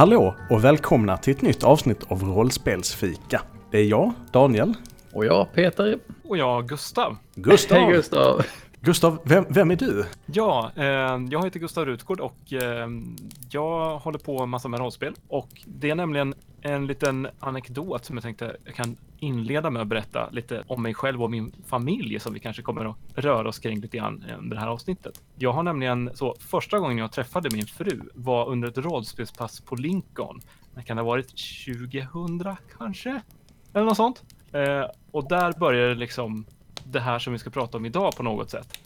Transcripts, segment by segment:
Hallå och välkomna till ett nytt avsnitt av Rollspelsfika. Det är jag, Daniel. Och jag, Peter. Och jag, Gustav. Gustav! Hej Gustav! Gustav, vem, vem är du? Ja, eh, jag heter Gustav Rutgård och eh, jag håller på massa med rollspel. Och det är nämligen en liten anekdot som jag tänkte jag kan inleda med att berätta lite om mig själv och min familj som vi kanske kommer att röra oss kring lite grann eh, under det här avsnittet. Jag har nämligen så första gången jag träffade min fru var under ett rollspelspass på Lincoln. Det kan ha varit 2000 kanske? Eller något sånt. Eh, och där började liksom det här som vi ska prata om idag på något sätt.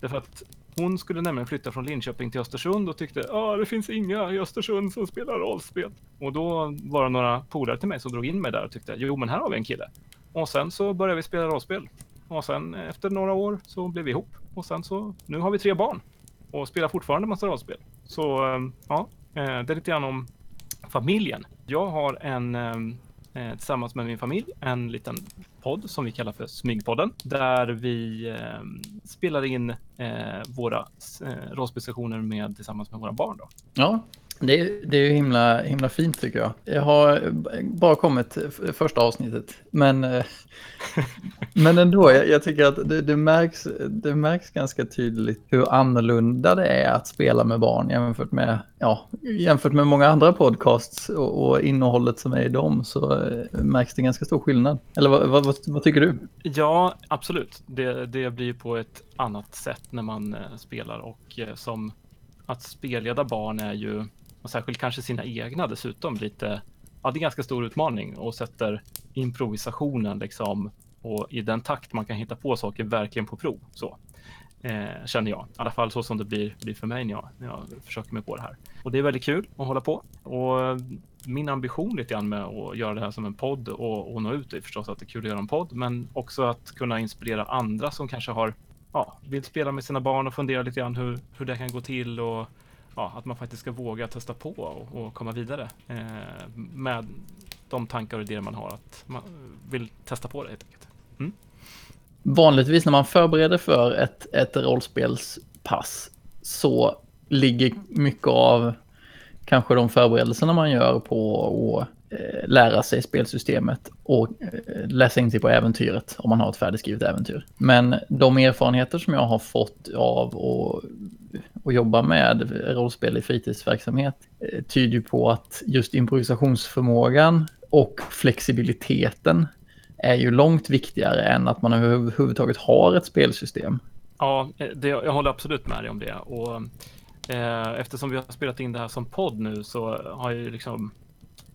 Därför att hon skulle nämligen flytta från Linköping till Östersund och tyckte att det finns inga i Östersund som spelar rollspel. Och då var det några polare till mig som drog in mig där och tyckte jo men här har vi en kille. Och sen så började vi spela rollspel. Och sen efter några år så blev vi ihop. Och sen så nu har vi tre barn. Och spelar fortfarande massa rollspel. Så ehm, ja, eh, det är lite grann om familjen. Jag har en ehm, eh, tillsammans med min familj en liten podd som vi kallar för Smygpodden där vi eh, spelar in eh, våra eh, rollspelsessioner med tillsammans med våra barn. Då. Ja, det är, det är ju himla, himla fint tycker jag. Jag har bara kommit första avsnittet, men, eh, men ändå, jag, jag tycker att det, det, märks, det märks ganska tydligt hur annorlunda det är att spela med barn jämfört med, ja, jämfört med många andra podcasts och, och innehållet som är i dem så eh, märks det ganska stor skillnad. Eller vad, vad, vad tycker du? Ja, absolut. Det, det blir på ett annat sätt när man eh, spelar och som att spelleda barn är ju och särskilt kanske sina egna dessutom lite, ja det är ganska stor utmaning och sätter improvisationen liksom och i den takt man kan hitta på saker verkligen på prov. Så eh, känner jag, i alla fall så som det blir, blir för mig när jag, när jag försöker mig på det här. Och det är väldigt kul att hålla på och min ambition lite grann med att göra det här som en podd och, och nå ut är förstås att det är kul att göra en podd, men också att kunna inspirera andra som kanske har ja, vill spela med sina barn och fundera lite grann hur, hur det kan gå till och ja, att man faktiskt ska våga testa på och, och komma vidare eh, med de tankar och idéer man har att man vill testa på det helt enkelt. Mm. Vanligtvis när man förbereder för ett, ett rollspelspass så ligger mycket av kanske de förberedelserna man gör på att Eh, lära sig spelsystemet och eh, läsa in sig på äventyret om man har ett färdigskrivet äventyr. Men de erfarenheter som jag har fått av att eh, och jobba med rollspel i fritidsverksamhet tyder ju på att just improvisationsförmågan och flexibiliteten är ju långt viktigare än att man överhuvudtaget har ett spelsystem. Ja, det, jag håller absolut med dig om det. Och, eh, eftersom vi har spelat in det här som podd nu så har jag ju liksom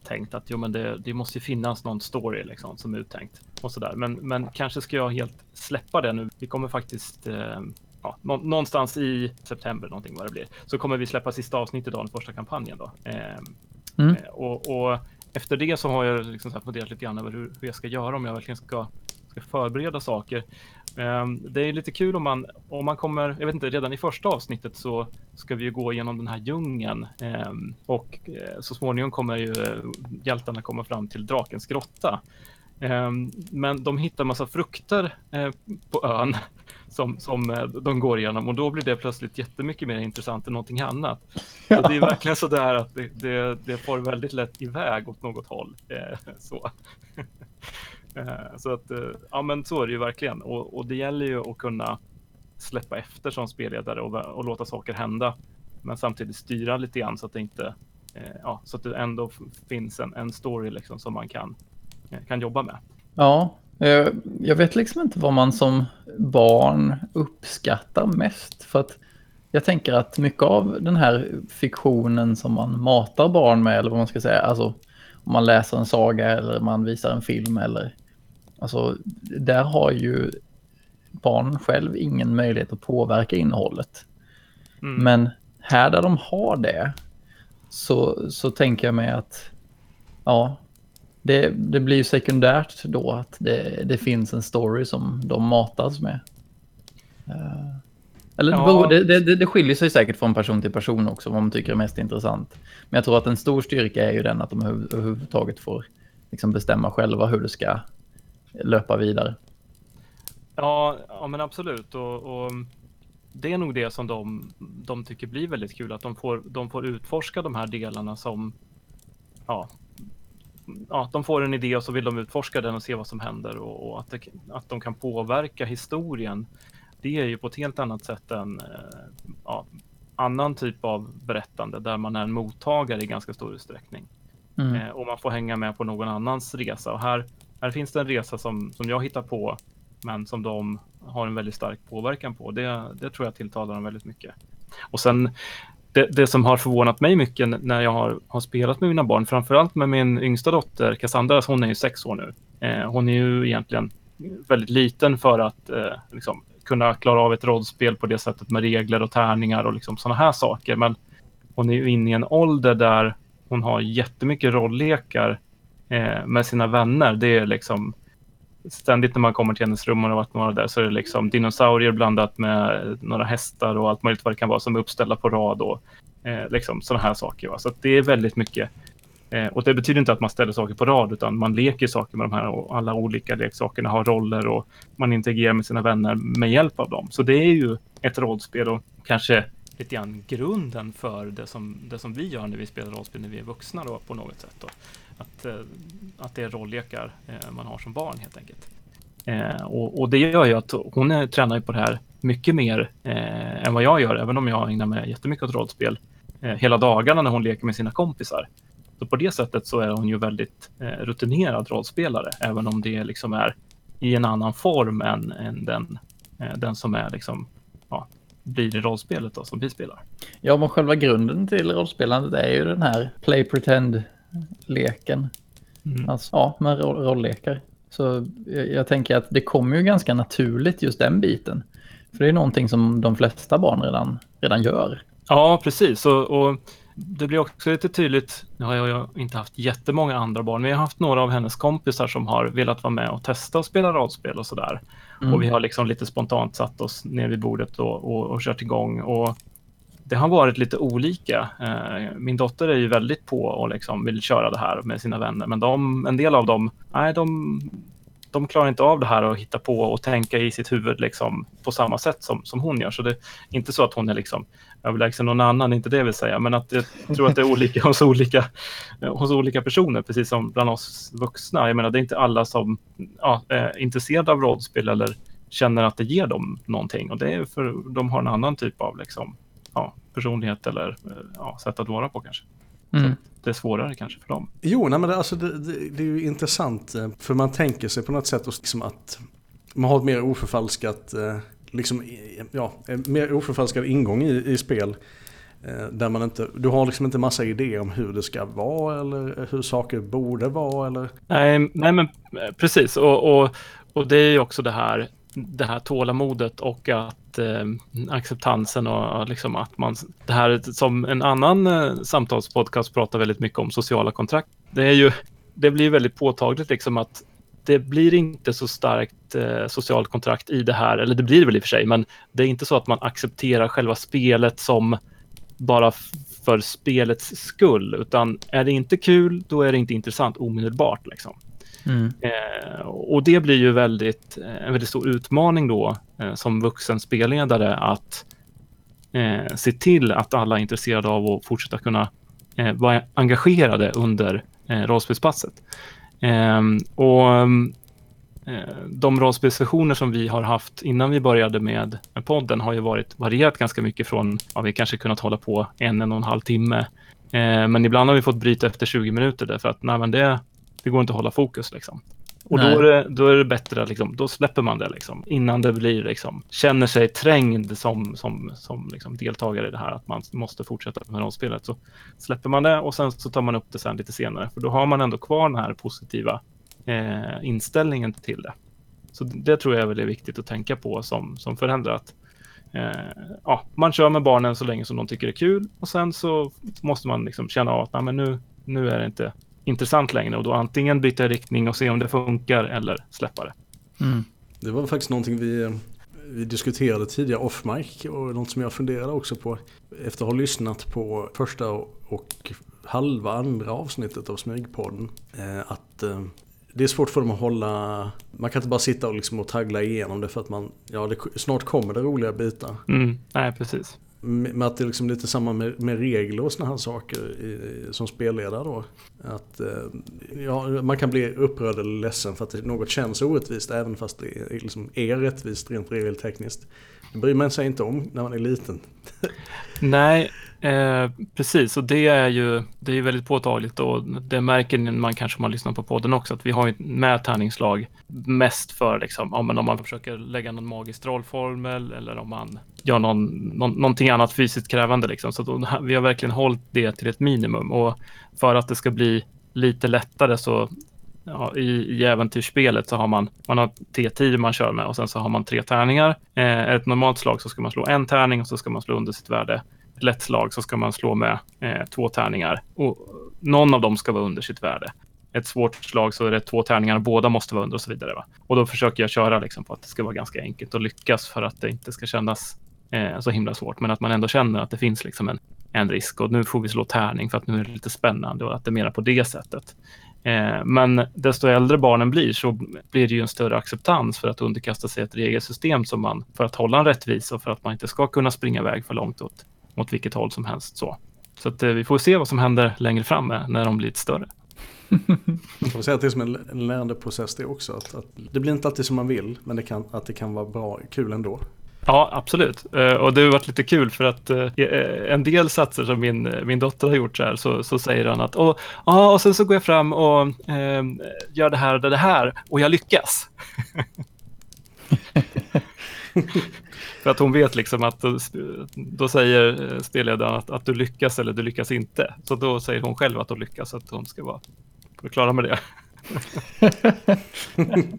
tänkt att jo, men det, det måste finnas någon story liksom, som är uttänkt och sådär. Men, men kanske ska jag helt släppa det nu. Vi kommer faktiskt eh, ja, nå någonstans i september någonting vad det blir, så kommer vi släppa sista avsnittet av den första kampanjen då. Eh, mm. Eh, och, och, efter det så har jag liksom så funderat lite grann över hur, hur jag ska göra om jag verkligen ska, ska förbereda saker. Eh, det är lite kul om man, om man kommer, jag vet inte, redan i första avsnittet så ska vi ju gå igenom den här djungeln eh, och eh, så småningom kommer ju hjältarna komma fram till drakens grotta. Men de hittar massa frukter på ön som, som eh, de går igenom och då blir det plötsligt jättemycket mer intressant än någonting annat. Ja. Så det är verkligen så där att det, det, det får väldigt lätt iväg åt något håll. Eh, så. Eh, så att, eh, ja men så är det ju verkligen och, och, det gäller ju att kunna släppa efter som spelledare och, och låta saker hända. Men samtidigt styra lite grann så att det inte, eh, ja, så att det ändå finns en, en story liksom som man kan, kan jobba med. Ja, jag vet liksom inte vad man som barn uppskattar mest. För att jag tänker att mycket av den här fiktionen som man matar barn med, eller vad man ska säga, alltså om man läser en saga eller man visar en film eller alltså där har ju barn själv ingen möjlighet att påverka innehållet. Mm. Men här där de har det, så, så tänker jag mig att ja, det, det blir ju sekundärt då att det, det finns en story som de matas med. Uh, eller ja. det, det, det skiljer sig säkert från person till person också vad man tycker är mest intressant. Men jag tror att en stor styrka är ju den att de överhuvudtaget får liksom bestämma själva hur det ska löpa vidare. Ja, ja men absolut. Och, och, det är nog det som de, de tycker blir väldigt kul, att de får, de får utforska de här delarna som, ja, ja, de får en idé och så vill de utforska den och se vad som händer och, och att, det, att de kan påverka historien. Det är ju på ett helt annat sätt än eh, ja, annan typ av berättande där man är en mottagare i ganska stor utsträckning. Mm. Eh, och man får hänga med på någon annans resa. Och här, här finns det en resa som, som jag hittar på men som de har en väldigt stark påverkan på. Det, det tror jag tilltalar dem väldigt mycket. Och sen det, det, som har förvånat mig mycket när jag har, har spelat med mina barn, framförallt med min yngsta dotter Cassandra, alltså, hon är ju sex år nu. Eh, hon är ju egentligen väldigt liten för att eh, liksom, kunna klara av ett rollspel på det sättet med regler och tärningar och liksom sådana här saker. Men hon är ju inne i en ålder där hon har jättemycket rolllekar eh, med sina vänner. Det är liksom ständigt när man kommer till hennes rum och har varit några där så är det liksom dinosaurier blandat med några hästar och allt möjligt vad det kan vara som är uppställda på rad och eh, liksom sådana här saker. Va? Så det är väldigt mycket. Eh, och det betyder inte att man ställer saker på rad utan man leker saker med de här och alla olika leksakerna har roller och man interagerar med sina vänner med hjälp av dem. Så det är ju ett rollspel och kanske lite grann grunden för det som, det som vi gör när vi spelar rollspel när vi är vuxna då, på något sätt. Då. Att, eh, att det är rolllekar eh, man har som barn helt enkelt. Eh, och, och, det gör ju att hon är, tränar ju på det här mycket mer eh, än vad jag gör, även om jag ägnar mig jättemycket åt rollspel eh, hela dagarna när hon leker med sina kompisar. Så på det sättet så är hon ju väldigt eh, rutinerad rollspelare, även om det liksom är i en annan form än, än den, den som är liksom, ja, blir i rollspelet då, som vi spelar. Ja, men själva grunden till rollspelandet är ju den här play pretend leken. Mm. Alltså, ja, med roll rolllekar. Så jag, jag, tänker att det kommer ju ganska naturligt just den biten. För det är någonting som de flesta barn redan, redan gör. Ja, precis. Och, och det blir också lite tydligt, nu har jag inte haft jättemånga andra barn, men jag har haft några av hennes kompisar som har velat vara med och testa att spela rollspel och sådär. Mm. Och vi har liksom lite spontant satt oss ner vid bordet och, och, och kört igång. Och det har varit lite olika. Eh, min dotter är ju väldigt på och liksom vill köra det här med sina vänner, men de, en del av dem, nej, de, de klarar inte av det här och hitta på och tänka i sitt huvud liksom på samma sätt som, som hon gör. Så det är inte så att hon är liksom överlägsen någon annan, inte det jag vill säga, men att jag tror att det är olika hos olika, hos olika personer, precis som bland oss vuxna. Jag menar, det är inte alla som ja, är intresserade av rollspel eller känner att det ger dem någonting och det är för de har en annan typ av liksom, ja, personlighet eller ja, sätt att vara på kanske. Mm. det är svårare kanske för dem. Jo, nej, men det, alltså, det, det, det, är ju intressant eh, för man tänker sig på något sätt liksom att man har ett mer oförfalskat, eh, liksom, ja, mer oförfalskad ingång i, i spel. Eh, där man inte, du har liksom inte massa idéer om hur det ska vara eller hur saker borde vara eller? Nej, nej men precis och, och, och det är ju också det här det här tålamodet och att eh, acceptansen och liksom att man, det här som en annan eh, samtalspodcast pratar väldigt mycket om sociala kontrakt. Det är ju, det blir väldigt påtagligt liksom att det blir inte så starkt eh, socialt kontrakt i det här, eller det blir det väl i och för sig, men det är inte så att man accepterar själva spelet som bara för spelets skull, utan är det inte kul, då är det inte intressant omedelbart. Liksom. Mm. Eh, och det blir ju väldigt, eh, en väldigt stor utmaning då eh, som vuxen spelledare att eh, se till att alla är intresserade av att fortsätta kunna eh, vara engagerade under eh, rollspelspasset. Ehm, och eh, de rollspelsversioner som vi har haft innan vi började med podden har ju varit varierat ganska mycket från, ja, vi kanske kunnat hålla på en, en och en halv timme. Eh, men ibland har vi fått bryta efter 20 minuter därför att nej, men det, det går inte att hålla fokus liksom. Och då är, det, då är det bättre, liksom, då släpper man det liksom, innan det blir, liksom, känner sig trängd som, som, som liksom, deltagare i det här, att man måste fortsätta med rollspelet. Så släpper man det och sen så tar man upp det sen lite senare, för då har man ändå kvar den här positiva eh, inställningen till det. Så det tror jag är väldigt viktigt att tänka på som, som förälder, att Eh, ja, man kör med barnen så länge som de tycker det är kul och sen så måste man liksom känna av att nej, men nu, nu är det inte intressant längre och då antingen byta riktning och se om det funkar eller släppa det. Mm. Det var faktiskt någonting vi, vi diskuterade tidigare off mic och något som jag funderade också på efter att ha lyssnat på första och halva andra avsnittet av Smygpodden. Eh, att eh, det är svårt för dem att hålla, man kan inte bara sitta och, liksom och taggla igenom det för att man, ja det, snart kommer det roliga bitar. Mm, nej, precis. Med att det är liksom lite samma med, med regler och sådana här saker i, som spelledare då. Att eh, ja, man kan bli upprörd eller ledsen för att något känns orättvist även fast det är, liksom är rättvist rent regeltekniskt. Det bryr man sig inte om när man är liten. Nej, Eh, precis, och det är ju det är väldigt påtagligt och det märker man kanske om man lyssnar på podden också, att vi har med tärningslag mest för liksom, ja, men om man försöker lägga någon magisk trollformel eller om man gör någon, någon, någonting annat fysiskt krävande. Liksom. Så då, vi har verkligen hållit det till ett minimum och för att det ska bli lite lättare så ja, i, i äventyrsspelet så har man, man har T10 man kör med och sen så har man tre tärningar. Eh, ett normalt slag så ska man slå en tärning och så ska man slå under sitt värde ett lätt slag så ska man slå med eh, två tärningar och någon av dem ska vara under sitt värde. Ett svårt slag så är det två tärningar och båda måste vara under och så vidare. Va? Och då försöker jag köra liksom på att det ska vara ganska enkelt att lyckas för att det inte ska kännas eh, så himla svårt, men att man ändå känner att det finns liksom en, en risk och nu får vi slå tärning för att nu är det lite spännande och att det är mera på det sättet. Eh, men desto äldre barnen blir så blir det ju en större acceptans för att underkasta sig ett regelsystem som man, för att hålla en rättvisa och för att man inte ska kunna springa iväg för långt åt åt vilket håll som helst. Så, så att, eh, vi får se vad som händer längre fram när de blir lite större. Man får säga att det är som en lärandeprocess det också. Att, att, det blir inte alltid som man vill, men det kan, att det kan vara bra, kul ändå. Ja, absolut. Uh, och det har varit lite kul för att uh, en del satser som min, min dotter har gjort så här, så, så säger han att och, ah, och sen så går jag fram och uh, gör det här och det här och jag lyckas. För att hon vet liksom att då säger spelledaren att, att, du lyckas eller du lyckas inte. Så då säger hon själv att hon lyckas, att hon ska vara klara med det.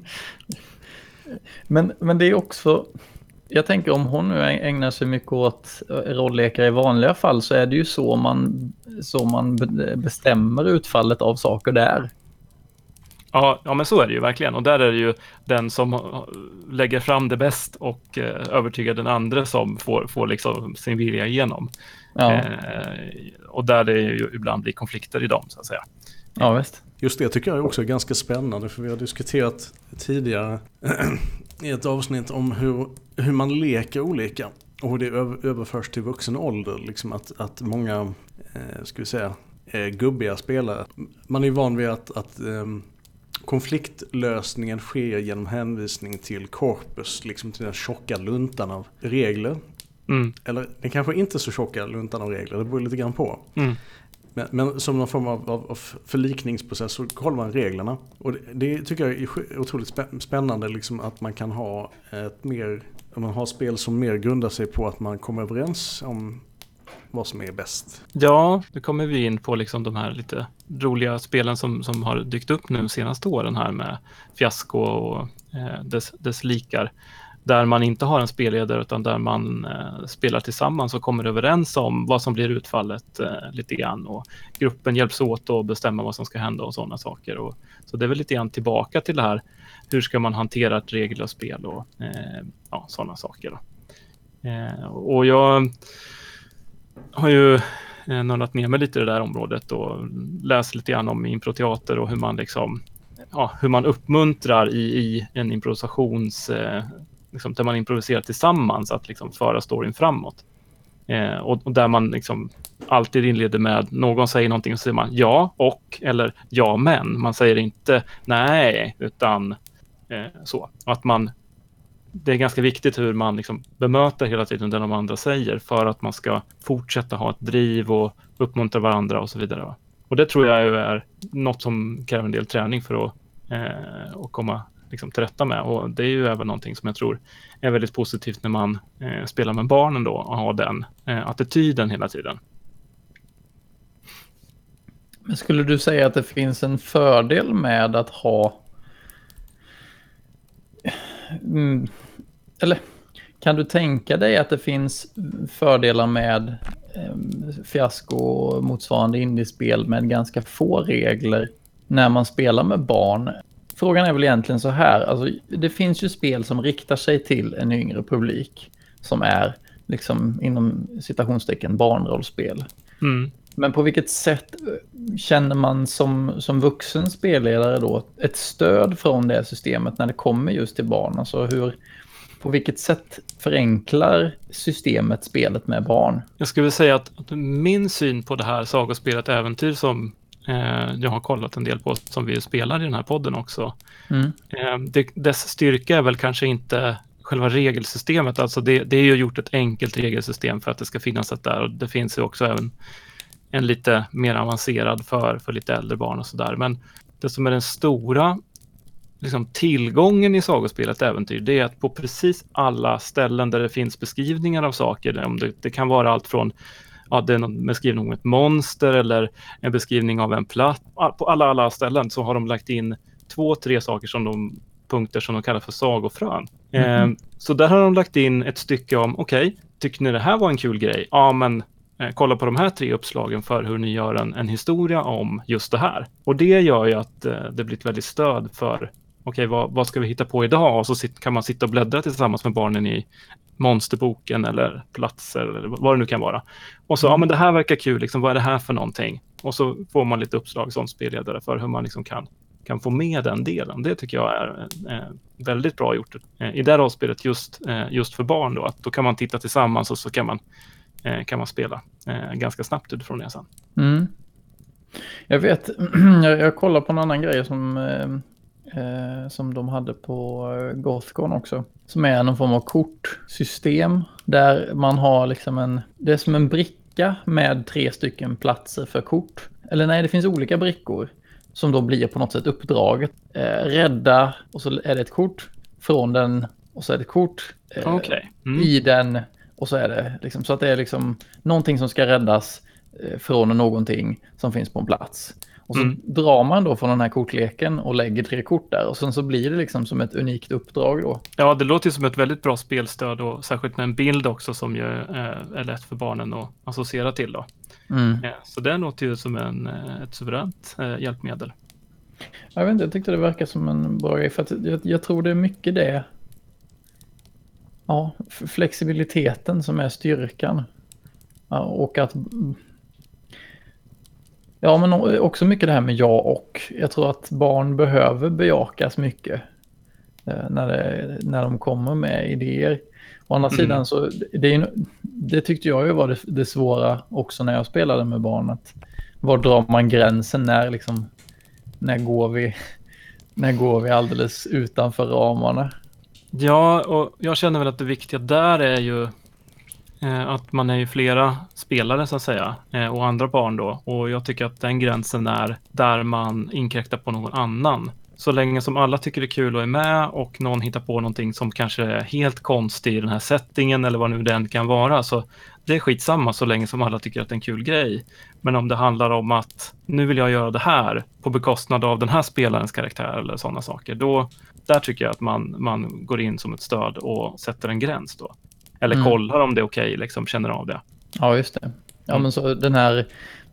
men, men det är också, jag tänker om hon nu ägnar sig mycket åt rolllekar i vanliga fall så är det ju så man, så man bestämmer utfallet av saker där. Ja, ja, men så är det ju verkligen. Och där är det ju den som lägger fram det bäst och eh, övertygar den andra som får, får liksom sin vilja igenom. Ja. Eh, och där det ju ibland blir konflikter i dem, så att säga. Ja, visst. Just det tycker jag också är ganska spännande, för vi har diskuterat tidigare i ett avsnitt om hur, hur man leker olika. Och hur det överförs till vuxen ålder. Liksom att, att många, eh, ska vi säga, eh, gubbiga spelare. Man är ju van vid att, att eh, konfliktlösningen sker genom hänvisning till korpus, liksom till den tjocka luntan av regler. Mm. Eller den kanske inte så tjocka luntan av regler, det beror lite grann på. Mm. Men, men, som någon form av, av, av förlikningsprocess så kollar man reglerna. Och det, det tycker jag är otroligt spännande liksom att man kan ha ett mer, om man har spel som mer grundar sig på att man kommer överens om vad som är bäst. Ja, nu kommer vi in på liksom de här lite roliga spelen som, som har dykt upp nu de senaste åren här med fiasko och eh, dess, dess likar. Där man inte har en spelledare utan där man eh, spelar tillsammans och kommer överens om vad som blir utfallet eh, lite grann. Och gruppen hjälps åt att bestämma vad som ska hända och sådana saker. Och, så det är väl lite grann tillbaka till det här. Hur ska man hantera ett regellöst spel och eh, ja, sådana saker. Eh, och jag har ju eh, nördat ner mig lite i det där området och läst lite grann om improteater och hur man liksom ja, hur man uppmuntrar i, i en improvisations, eh, liksom, där man improviserar tillsammans att liksom föra storyn framåt. Eh, och, och, där man liksom alltid inleder med någon säger någonting och så säger man ja och eller ja men. Man säger inte nej utan eh, så. Att man det är ganska viktigt hur man liksom bemöter hela tiden det de andra säger för att man ska fortsätta ha ett driv och uppmuntra varandra och så vidare. Och det tror jag är något som kräver en del träning för att, eh, att komma liksom, till rätta med. Och det är ju även någonting som jag tror är väldigt positivt när man eh, spelar med barnen då och har den eh, attityden hela tiden. Men skulle du säga att det finns en fördel med att ha Mm, eller kan du tänka dig att det finns fördelar med eh, fiasko motsvarande indiespel med ganska få regler när man spelar med barn? Frågan är väl egentligen så här, alltså, det finns ju spel som riktar sig till en yngre publik som är liksom inom citationstecken barnrollspel. Mm. Men på vilket sätt känner man som, som vuxen spelledare då ett stöd från det systemet när det kommer just till barn? Alltså hur, på vilket sätt förenklar systemet spelet med barn? Jag skulle säga att, att min syn på det här sagospelet Äventyr som eh, jag har kollat en del på, som vi spelar i den här podden också. Mm. Eh, det, dess styrka är väl kanske inte själva regelsystemet, alltså det, det är ju gjort ett enkelt regelsystem för att det ska finnas ett där och det finns ju också även en lite mer avancerad för, för lite äldre barn och sådär. Men det som är den stora liksom, tillgången i sagospelet Äventyr, det är att på precis alla ställen där det finns beskrivningar av saker, om det, det kan vara allt från ja, det är någon beskrivning om ett monster eller en beskrivning av en plats. På alla, alla ställen så har de lagt in två, tre saker som de punkter som de kallar för sagofrön. Mm eh, så där har de lagt in ett stycke om, okej, okay, tycker ni det här var en kul grej? Ja, men eh, kolla på de här tre uppslagen för hur ni gör en, en historia om just det här. Och det gör ju att eh, det blir ett väldigt stöd för okej, vad, vad, ska vi hitta på idag? Och så sit, kan man sitta och bläddra tillsammans med barnen i monsterboken eller platser eller vad det nu kan vara. Och så, mm. ja men det här verkar kul, liksom, vad är det här för någonting? Och så får man lite uppslag som spelledare för hur man liksom kan, kan få med den delen. Det tycker jag är eh, väldigt bra gjort eh, i det här rollspelet just, eh, just för barn. Då, att då kan man titta tillsammans och så kan man, eh, kan man spela eh, ganska snabbt utifrån det sen. Mm. Jag vet, jag, jag kollar på en annan grej som eh, eh, som de hade på eh, Gothcon också. Som är någon form av kortsystem där man har liksom en, det är som en bricka med tre stycken platser för kort. Eller nej, det finns olika brickor som då blir på något sätt uppdraget. Eh, rädda och så är det ett kort från den och så är det ett kort eh, okay. mm. i den och så är det liksom så att det är liksom någonting som ska räddas eh, från någonting som finns på en plats. Och så mm. drar man då från den här kortleken och lägger tre kort där och sen så blir det liksom som ett unikt uppdrag då. Ja, det låter ju som ett väldigt bra spelstöd och särskilt med en bild också som ju eh, är lätt för barnen att associera till då. Mm. Eh, så det låter ju som en, eh, ett suveränt hjälpmedel. Jag vet inte, jag tyckte det verkar som en bra grej för att jag, jag tror det är mycket det. Ja, flexibiliteten som är styrkan. Ja, och att Ja, men också mycket det här med ja och. Jag tror att barn behöver bejakas mycket eh, när, det, när de kommer med idéer. Å andra mm. sidan så, det, det, tyckte jag ju var det, det, svåra också när jag spelade med barn. Att var drar man gränsen? När, liksom, när, går vi, när går vi alldeles utanför ramarna? Ja, och jag känner väl att det viktiga där är ju Eh, att man är ju flera spelare så att säga eh, och andra barn då. Och jag tycker att den gränsen är där man inkräktar på någon annan. Så länge som alla tycker det är kul och är med och någon hittar på någonting som kanske är helt konstigt i den här settingen eller vad nu den kan vara. Så det är skitsamma så länge som alla tycker att det är en kul grej. Men om det handlar om att nu vill jag göra det här på bekostnad av den här spelarens karaktär eller sådana saker. Då, där tycker jag att man, man går in som ett stöd och sätter en gräns då. Eller mm. kollar om det är okej, okay, liksom känner av det. Ja, just det. Ja, mm. men så den här,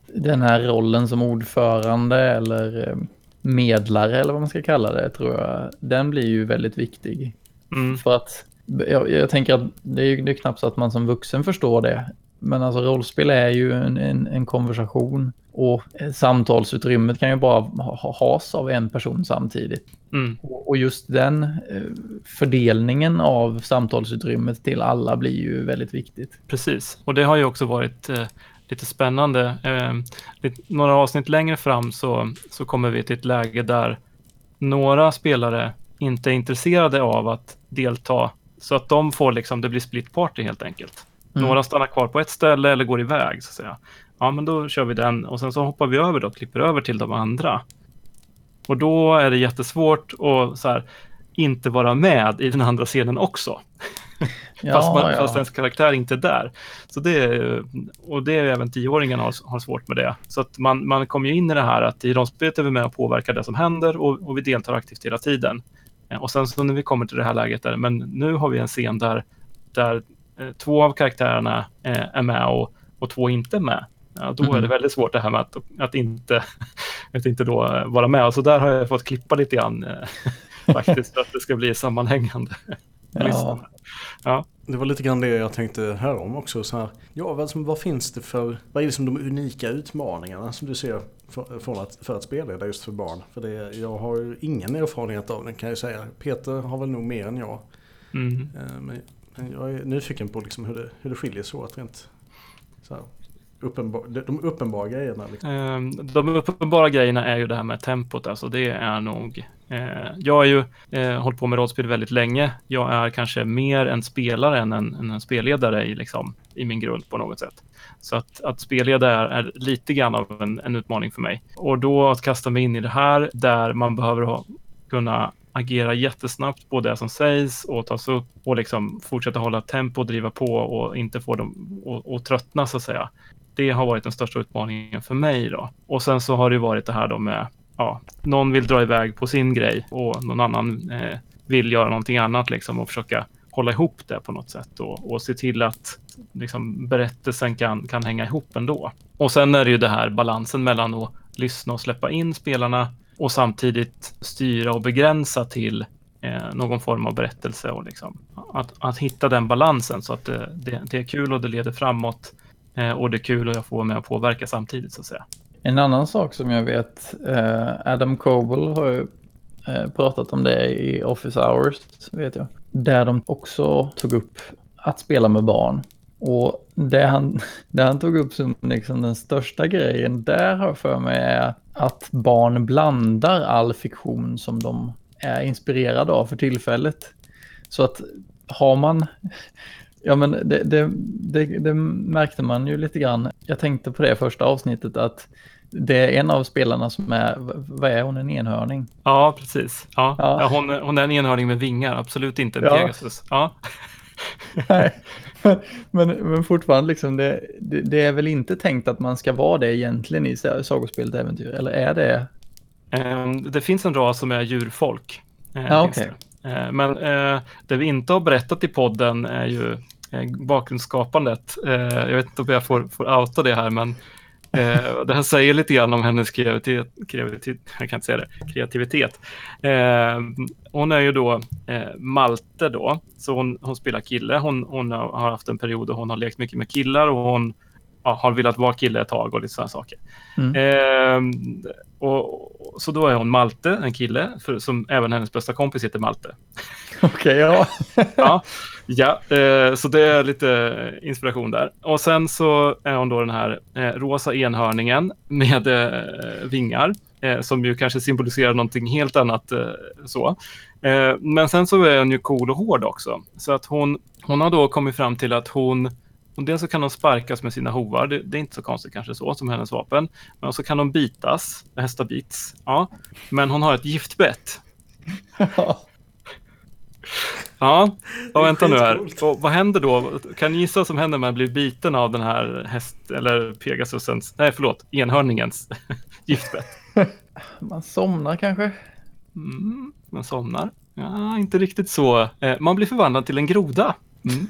den här rollen som ordförande eller eh, medlare eller vad man ska kalla det, tror jag, den blir ju väldigt viktig. Mm. För att jag, jag, tänker att det är, det är knappt så att man som vuxen förstår det. Men alltså rollspel är ju en, en, en konversation och samtalsutrymmet kan ju bara ha, has av en person samtidigt. Mm. Och, just den eh, fördelningen av samtalsutrymmet till alla blir ju väldigt viktigt. Precis, och det har ju också varit eh, lite spännande. Eh, några avsnitt längre fram så, så kommer vi till ett läge där några spelare inte är intresserade av att delta så att de får liksom, det blir split party helt enkelt. Mm. Några stannar kvar på ett ställe eller går iväg så att säga. Ja, men då kör vi den och sen så hoppar vi över då, klipper över till de andra. Och då är det jättesvårt att så här, inte vara med i den andra scenen också. Ja, fast, man, ja. fast ens karaktär inte är där. Så det och det är även tioåringarna har, har svårt med det. Så att man, man kommer ju in i det här att i rollspelet är vi med och påverkar det som händer och, och vi deltar aktivt hela tiden. Och sen så när vi kommer till det här läget där, men nu har vi en scen där där eh, två av karaktärerna eh, är med och, och två inte är med. Ja, då är det Mhm. väldigt svårt det här med att, att, inte, att inte då eh, vara med. Och så där har jag fått klippa lite grann eh, faktiskt för att det ska bli sammanhängande. Ja. Ja. Det var lite grann det jag tänkte här om också. Så här, ja, vad, som, vad finns det för, vad är det som de unika utmaningarna som du ser för, för, att, för att spela det just för barn? För det, jag har ingen erfarenhet av den kan jag säga. Peter har väl nog mer än jag. Mm. Eh, men jag är nyfiken på liksom hur, det, hur det skiljer sig åt rent så här, uppenbar, de, uppenbara grejerna. Liksom. Ehm, de uppenbara grejerna är ju det här med tempot. Alltså det är nog... Eh, jag har ju eh, hållit på med rollspel väldigt länge. Jag är kanske mer en spelare än en, en spelledare i, liksom, i min grund på något sätt. Så att, att spelleda är, är lite grann av en, en utmaning för mig. Och då att kasta mig in i det här där man behöver ha, kunna agera jättesnabbt på det som sägs och tas upp och liksom fortsätta hålla tempo, och driva på och inte få dem att- att tröttna så att säga det har varit den största utmaningen för mig då. Och sen så har det ju varit det här då med, ja, någon vill dra iväg på sin grej och någon annan eh, vill göra någonting annat liksom och försöka hålla ihop det på något sätt och, och se till att liksom, berättelsen kan, kan hänga ihop ändå. Och sen är det ju det här balansen mellan att lyssna och släppa in spelarna och samtidigt styra och begränsa till eh, någon form av berättelse och liksom att, att hitta den balansen så att det, det, det är kul och det leder framåt Eh, och det är kul och jag får vara med och påverka samtidigt så att säga. En annan sak som jag vet, eh, Adam Coble har ju eh, pratat om det i Office Hours, vet jag. Där de också tog upp att spela med barn. Och det han, det han tog upp som liksom den största grejen där har jag för mig är att barn blandar all fiktion som de är inspirerade av för tillfället. Så att har man, ja men det, det, det, det märkte man ju lite grann. Jag tänkte på det första avsnittet att det är en av spelarna som är, vad är hon, en enhörning? Ja, precis. Ja, Ja. hon, hon är en enhörning med vingar, absolut inte en Ja. Pegasus. Ja. Nej, men, men fortfarande liksom det, det, det är väl inte tänkt att man ska vara det egentligen i sagospelet äventyr, eller är det? Ehm, Det finns en ras som är djurfolk. finns okej. det. Eh, Men eh, det vi inte har berättat i podden är ju eh, bakgrundsskapandet. Eh, Jag vet inte om jag får, får outa det här, men eh, det här säger lite grann om hennes kreativitet. kreativitet jag kan inte säga det. Kreativitet. Eh, Hon är ju då eh, Malte då, så hon, hon spelar kille. Hon, hon har haft en period då hon har lekt mycket med killar och hon ja, har velat vara kille ett tag och lite sådana saker. Mm. Och, och, så då är hon Malte, en kille, för, som även hennes bästa kompis heter Malte. Okej, ja. Ja, ja eh, så det är lite inspiration där. Och sen så är hon då den här eh, rosa enhörningen med eh, vingar, eh, som ju kanske symboliserar någonting helt annat eh, så. Eh, men sen så är hon ju cool och hård också. Så att hon, hon har då kommit fram till att hon och dels så kan de sparkas med sina hovar, det, det är inte så konstigt kanske så, som hennes vapen. Men så kan de bitas, hästar bits. Ja. Men hon har ett giftbett. Ja, och vänta nu här. Och vad händer då? Kan ni gissa vad som händer när man blir biten av den här häst, eller Pegasusens, nej förlåt, enhörningens giftbett? Man somnar kanske? Mm, man somnar. Ja, inte riktigt så. Eh, man blir förvandlad till en groda. Mm.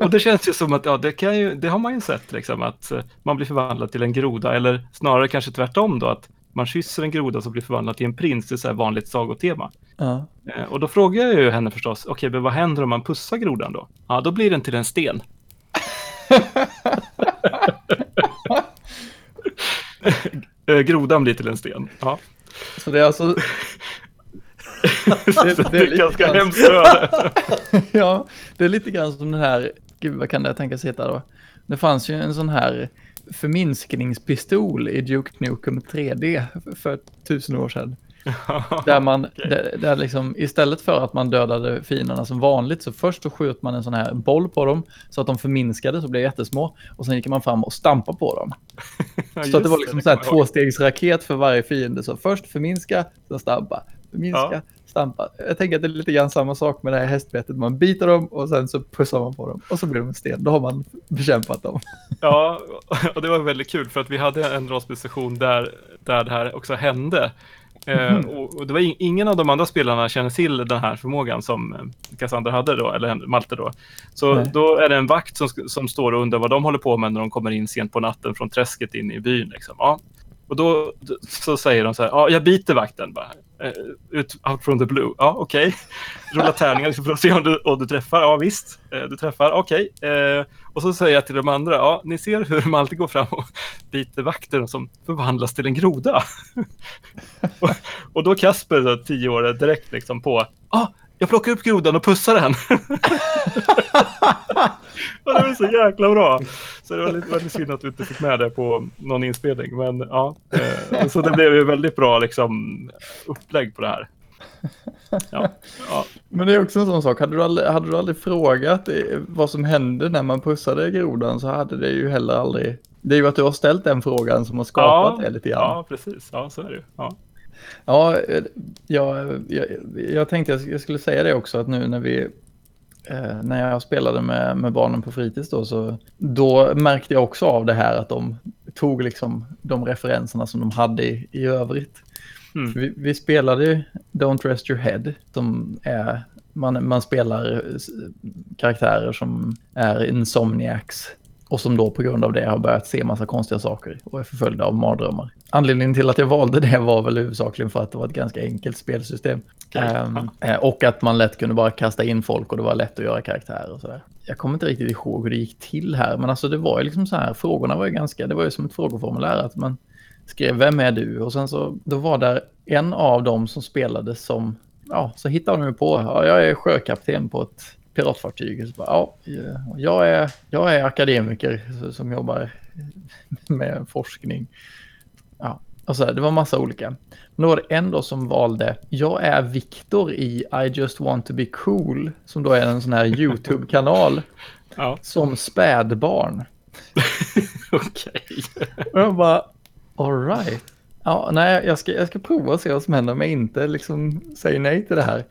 Och det känns ju som att, ja, det, kan ju, det har man ju sett, liksom, att eh, man blir förvandlad till en groda, eller snarare kanske tvärtom då, att man kysser en groda som blir förvandlad till en prins, det är så här vanligt sagotema. Ja. Eh, Och då frågar jag ju henne förstås, okej, men vad händer om man pussar grodan då? Ja, då blir den till en sten. Eh, Grodan blir till en sten. Ja. Så det är alltså... Det, det det är ganska grann- hemskt öde. ja, det är lite grann som den här, gud vad kan det tänkas heta då? Det fanns ju en sån här förminskningspistol i Duke Nukem 3D för tusen år sedan. Där man, där, där liksom, istället för att man dödade fienderna som vanligt så först så sköt man en sån här boll på dem så att de förminskade så blev jättesmå och sen gick man fram och stampade på dem. Så att det var liksom det så här tvåstegsraket för varje fiende. Så först förminska, sen stampa, förminska, Ja. stampa. Jag tänker att det är lite grann samma sak med det här hästbettet. Man biter dem och sen så pussar man på dem och så blir de en sten. Då har man bekämpat dem. Ja, och det var väldigt kul för att vi hade en rollspelssession där, där det här också hände. Eh, och, och det var in, ingen av de andra spelarna känner till den här förmågan som eh, Cassandra hade då, eller Malte då. Så Nej. då är det en vakt som, som står och undrar vad de håller på med när de kommer in sent på natten från träsket in i byn. Liksom. Ja. Och då så säger de så här, ja, jag biter vakten bara. Eh, ut, out from the blue. Ja, okej. Rulla tärningar liksom för att se om du, om du träffar. Ja, visst. Eh, du träffar. Okej. Eh, Och så säger jag till de andra, ja, ni ser hur de alltid går fram och biter vakten som förvandlas till en groda. och, och då Kasper, då, tio år, direkt liksom på, ah, jag plockar upp grodan och pussar den. det var så jäkla bra. Så det var lite, väldigt synd att vi inte fick med det på någon inspelning. Men ja, eh, så det blev ju väldigt bra liksom, upplägg på det här. Ja, ja. Men det är också en sån sak, hade du aldrig, hade du aldrig frågat vad som hände när man pussade grodan så hade det ju heller aldrig... Det är ju att du har ställt den frågan som har skapat det lite grann. Ja, precis. Ja, så är det ju. Ja. Ja, eh, jag, jag, jag tänkte jag skulle säga det också att nu när vi eh, när jag spelade med, med barnen på fritids då så då märkte jag också av det här att de tog liksom de referenserna som de hade i, i övrigt. Mm. Vi, vi spelade ju Don't Rest Your Head som är man, man spelar karaktärer som är insomniacs och som då på grund av det har börjat se massa konstiga saker och är förföljda av mardrömmar. Anledningen till att jag valde det var väl huvudsakligen för att det var ett ganska enkelt spelsystem. Okej, Ehm, eh, och att man lätt kunde bara kasta in folk och det var lätt att göra karaktärer och sådär. Jag kommer inte riktigt ihåg hur det gick till här, men alltså det var ju liksom så här, frågorna var ju ganska, det var ju som ett frågeformulär att man skrev vem är du? Och sen så, då var där en av dem som spelade som, ja, så hittade de på, ja, jag är sjökapten på ett piratfartyg. Så bara, ja, jag är, jag är akademiker som jobbar med forskning. Ja, och så här, det var massa olika. Men då var det en då som valde, jag är Viktor i I just want to be cool, som då är en sån här YouTube-kanal Ja, som spädbarn. okej. Och jag bara, all right. Ja, nej, jag ska, jag ska prova och se vad som händer om jag inte liksom säger nej till det här.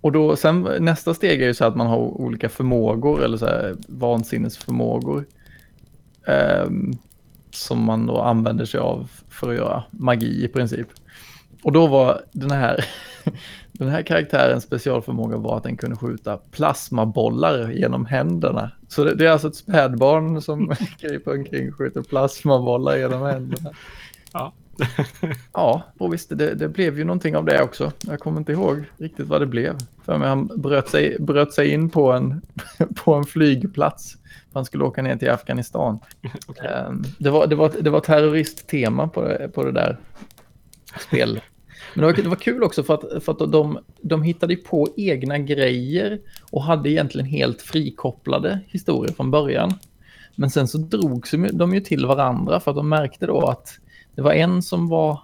Och då, sen nästa steg är ju så att man har olika förmågor eller så här vansinnesförmågor. ehm, som man då använder sig av för att göra magi i princip. Och då var den här, den här karaktärens specialförmåga var att den kunde skjuta plasmabollar genom händerna. Så det, det är alltså ett spädbarn som kryper omkring och skjuter plasmabollar genom händerna. Ja. Ja, och visst, det, det blev ju någonting av det också. Jag kommer inte ihåg riktigt vad det blev. För mig han bröt sig, bröt sig in på en, på en flygplats. Han skulle åka ner till Afghanistan. Okej. Ehm, Det var, det var, det var terroristtema på det, på det där spelet. Men det var, det var kul också för att, för att de, de hittade på egna grejer och hade egentligen helt frikopplade historier från början. Men sen så drogs de ju till varandra för att de märkte då att det var en som var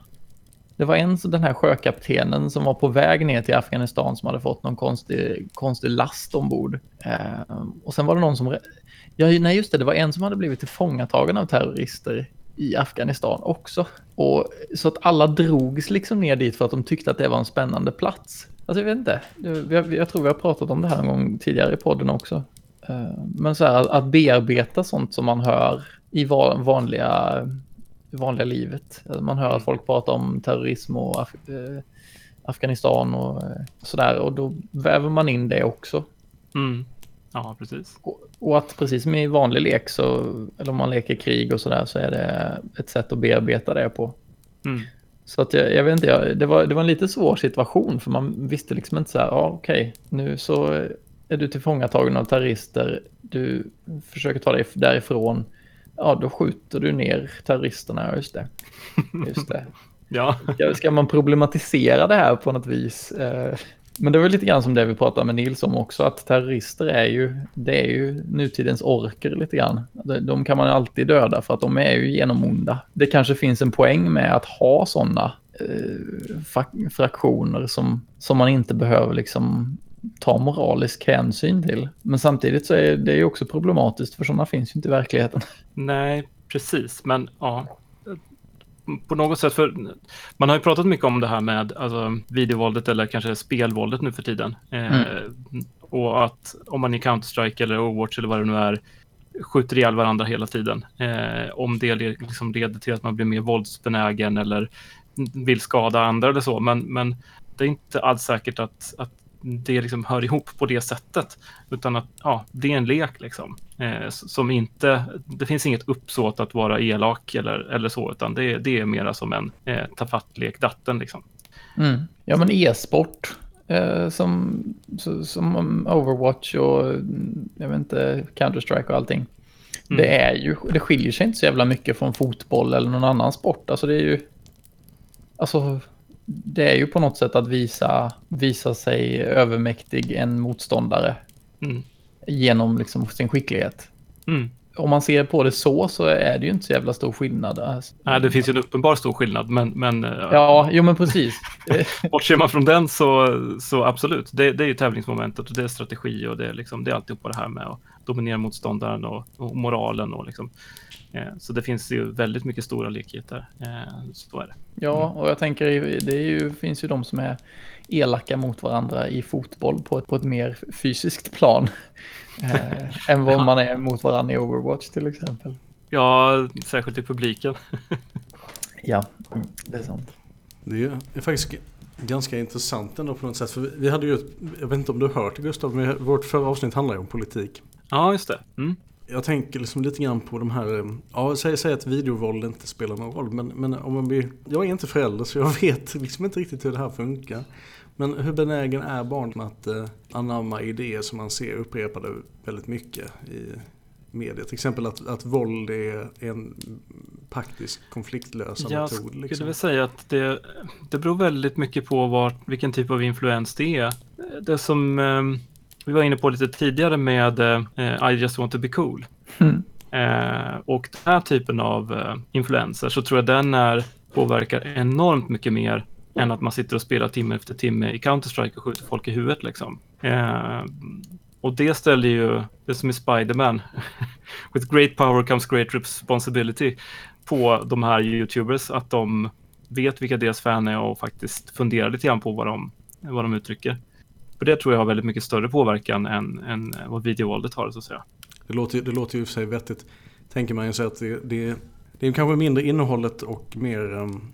det var en, som- den här sjökaptenen som var på väg ner till Afghanistan som hade fått någon konstig, konstig last ombord. Eh, och sen var det någon som... Ja, nej just det, det var en som hade blivit tillfångatagen av terrorister i Afghanistan också. Och, så att alla drogs liksom ner dit för att de tyckte att det var en spännande plats. Alltså jag vet inte, jag, jag tror vi har pratat om det här en gång tidigare i podden också. Eh, men så här, att- bearbeta sånt som man hör i vanliga, vanliga livet. Alltså Man hör att folk pratar om terrorism och Af eh, Afghanistan och eh, sådär. Och då väver man in det också. Mm. Ja, precis. Och, och att precis som i vanlig lek så, eller om man leker krig och sådär, så är det ett sätt att bearbeta det på. Mm. Så att jag, jag vet inte, jag, det, var, det var en lite svår situation för man visste liksom inte så här, ja okej, nu så är du tillfångatagen av terrorister, du försöker ta dig därifrån, ja då skjuter du ner terroristerna, just det. Just det. Ja, Ska, ska man problematisera det här på något vis? Eh, Men det var lite grann som det vi pratade med Nils om också, att terrorister är ju, det är ju nutidens orker lite grann. De- kan man alltid döda för att de är ju genomonda. Det kanske finns en poäng med att ha sådana eh, fraktioner som, som man inte behöver liksom ta moralisk hänsyn till. Men samtidigt så är det ju också problematiskt för sådana finns ju inte i verkligheten. nej, precis. Men ja, på något sätt, för man har ju pratat mycket om det här med alltså, videovåldet eller kanske spelvåldet nu för tiden. Eh, Och att om man i Counter-Strike eller Overwatch eller vad det nu är skjuter ihjäl varandra hela tiden. Eh, om det liksom leder till att man blir mer våldsbenägen eller vill skada andra eller så, men, men det är inte alls säkert att, att det liksom hör ihop på det sättet. Utan att ja, det är en lek liksom. Eh, som inte, det finns inget uppsåt att vara elak eller, eller så, utan det, det är mera som en eh, tafattlek datten liksom. Mm. Ja, men e-sport eh, som, som Overwatch och jag vet inte, Counter-Strike och allting. Mm. Det, är ju, det skiljer sig inte så jävla mycket från fotboll eller någon annan sport. Alltså det är ju... Alltså, det är ju på något sätt att visa, visa sig övermäktig en motståndare. Mm. Genom liksom sin skicklighet. Mm om man ser på det så så är det ju inte så jävla stor skillnad. Alltså. Nej, det finns ju en uppenbar stor skillnad, men... men eh, ja, jo men precis. Bortser man från den så, så absolut, det, det är ju tävlingsmomentet och det är strategi och det är, liksom, det är alltihop det här med att dominera motståndaren och, och moralen och liksom. Eh, så det finns ju väldigt mycket stora likheter. Eh, så är det. Ja, och jag tänker det är ju, finns ju de som är elaka mot varandra i fotboll på ett, på ett mer fysiskt plan. Eh, än vad man är mot varandra i Overwatch till exempel. Ja, särskilt i publiken. ja, det är sant. Det är faktiskt ganska intressant ändå på något sätt. För vi hade ju, jag vet inte om du har hört det Gustav, men vårt förra avsnitt handlar ju om politik. Ja, just det. Mm. Jag tänker liksom lite grann på de här, ja säg, säg att videovåld inte spelar någon roll, men, men om man blir, jag är inte förälder så jag vet liksom inte riktigt hur det här funkar. Men hur benägen är barn att eh, anamma idéer som man ser upprepade väldigt mycket i media? Till exempel att, att våld är en praktisk konfliktlösande jag metod. Jag skulle liksom. väl säga att det, det beror väldigt mycket på var, vilken typ av influens det är. Det som eh, vi var inne på lite tidigare med eh, I just want to be cool. Mm. Eh, och den här typen av eh, influenser så tror jag den är, påverkar enormt mycket mer än att man sitter och spelar timme efter timme i Counter-Strike och skjuter folk i huvudet liksom. Eh, och det ställer ju, det som är Spiderman, with great power comes great responsibility, på de här YouTubers, att de vet vilka deras fan är och faktiskt funderar lite grann på vad de, vad de uttrycker. För det tror jag har väldigt mycket större påverkan än, än vad videovåldet har så att säga. Det låter, det låter ju för sig vettigt. Tänker man ju så att det, det, det är kanske mindre innehållet och mer um,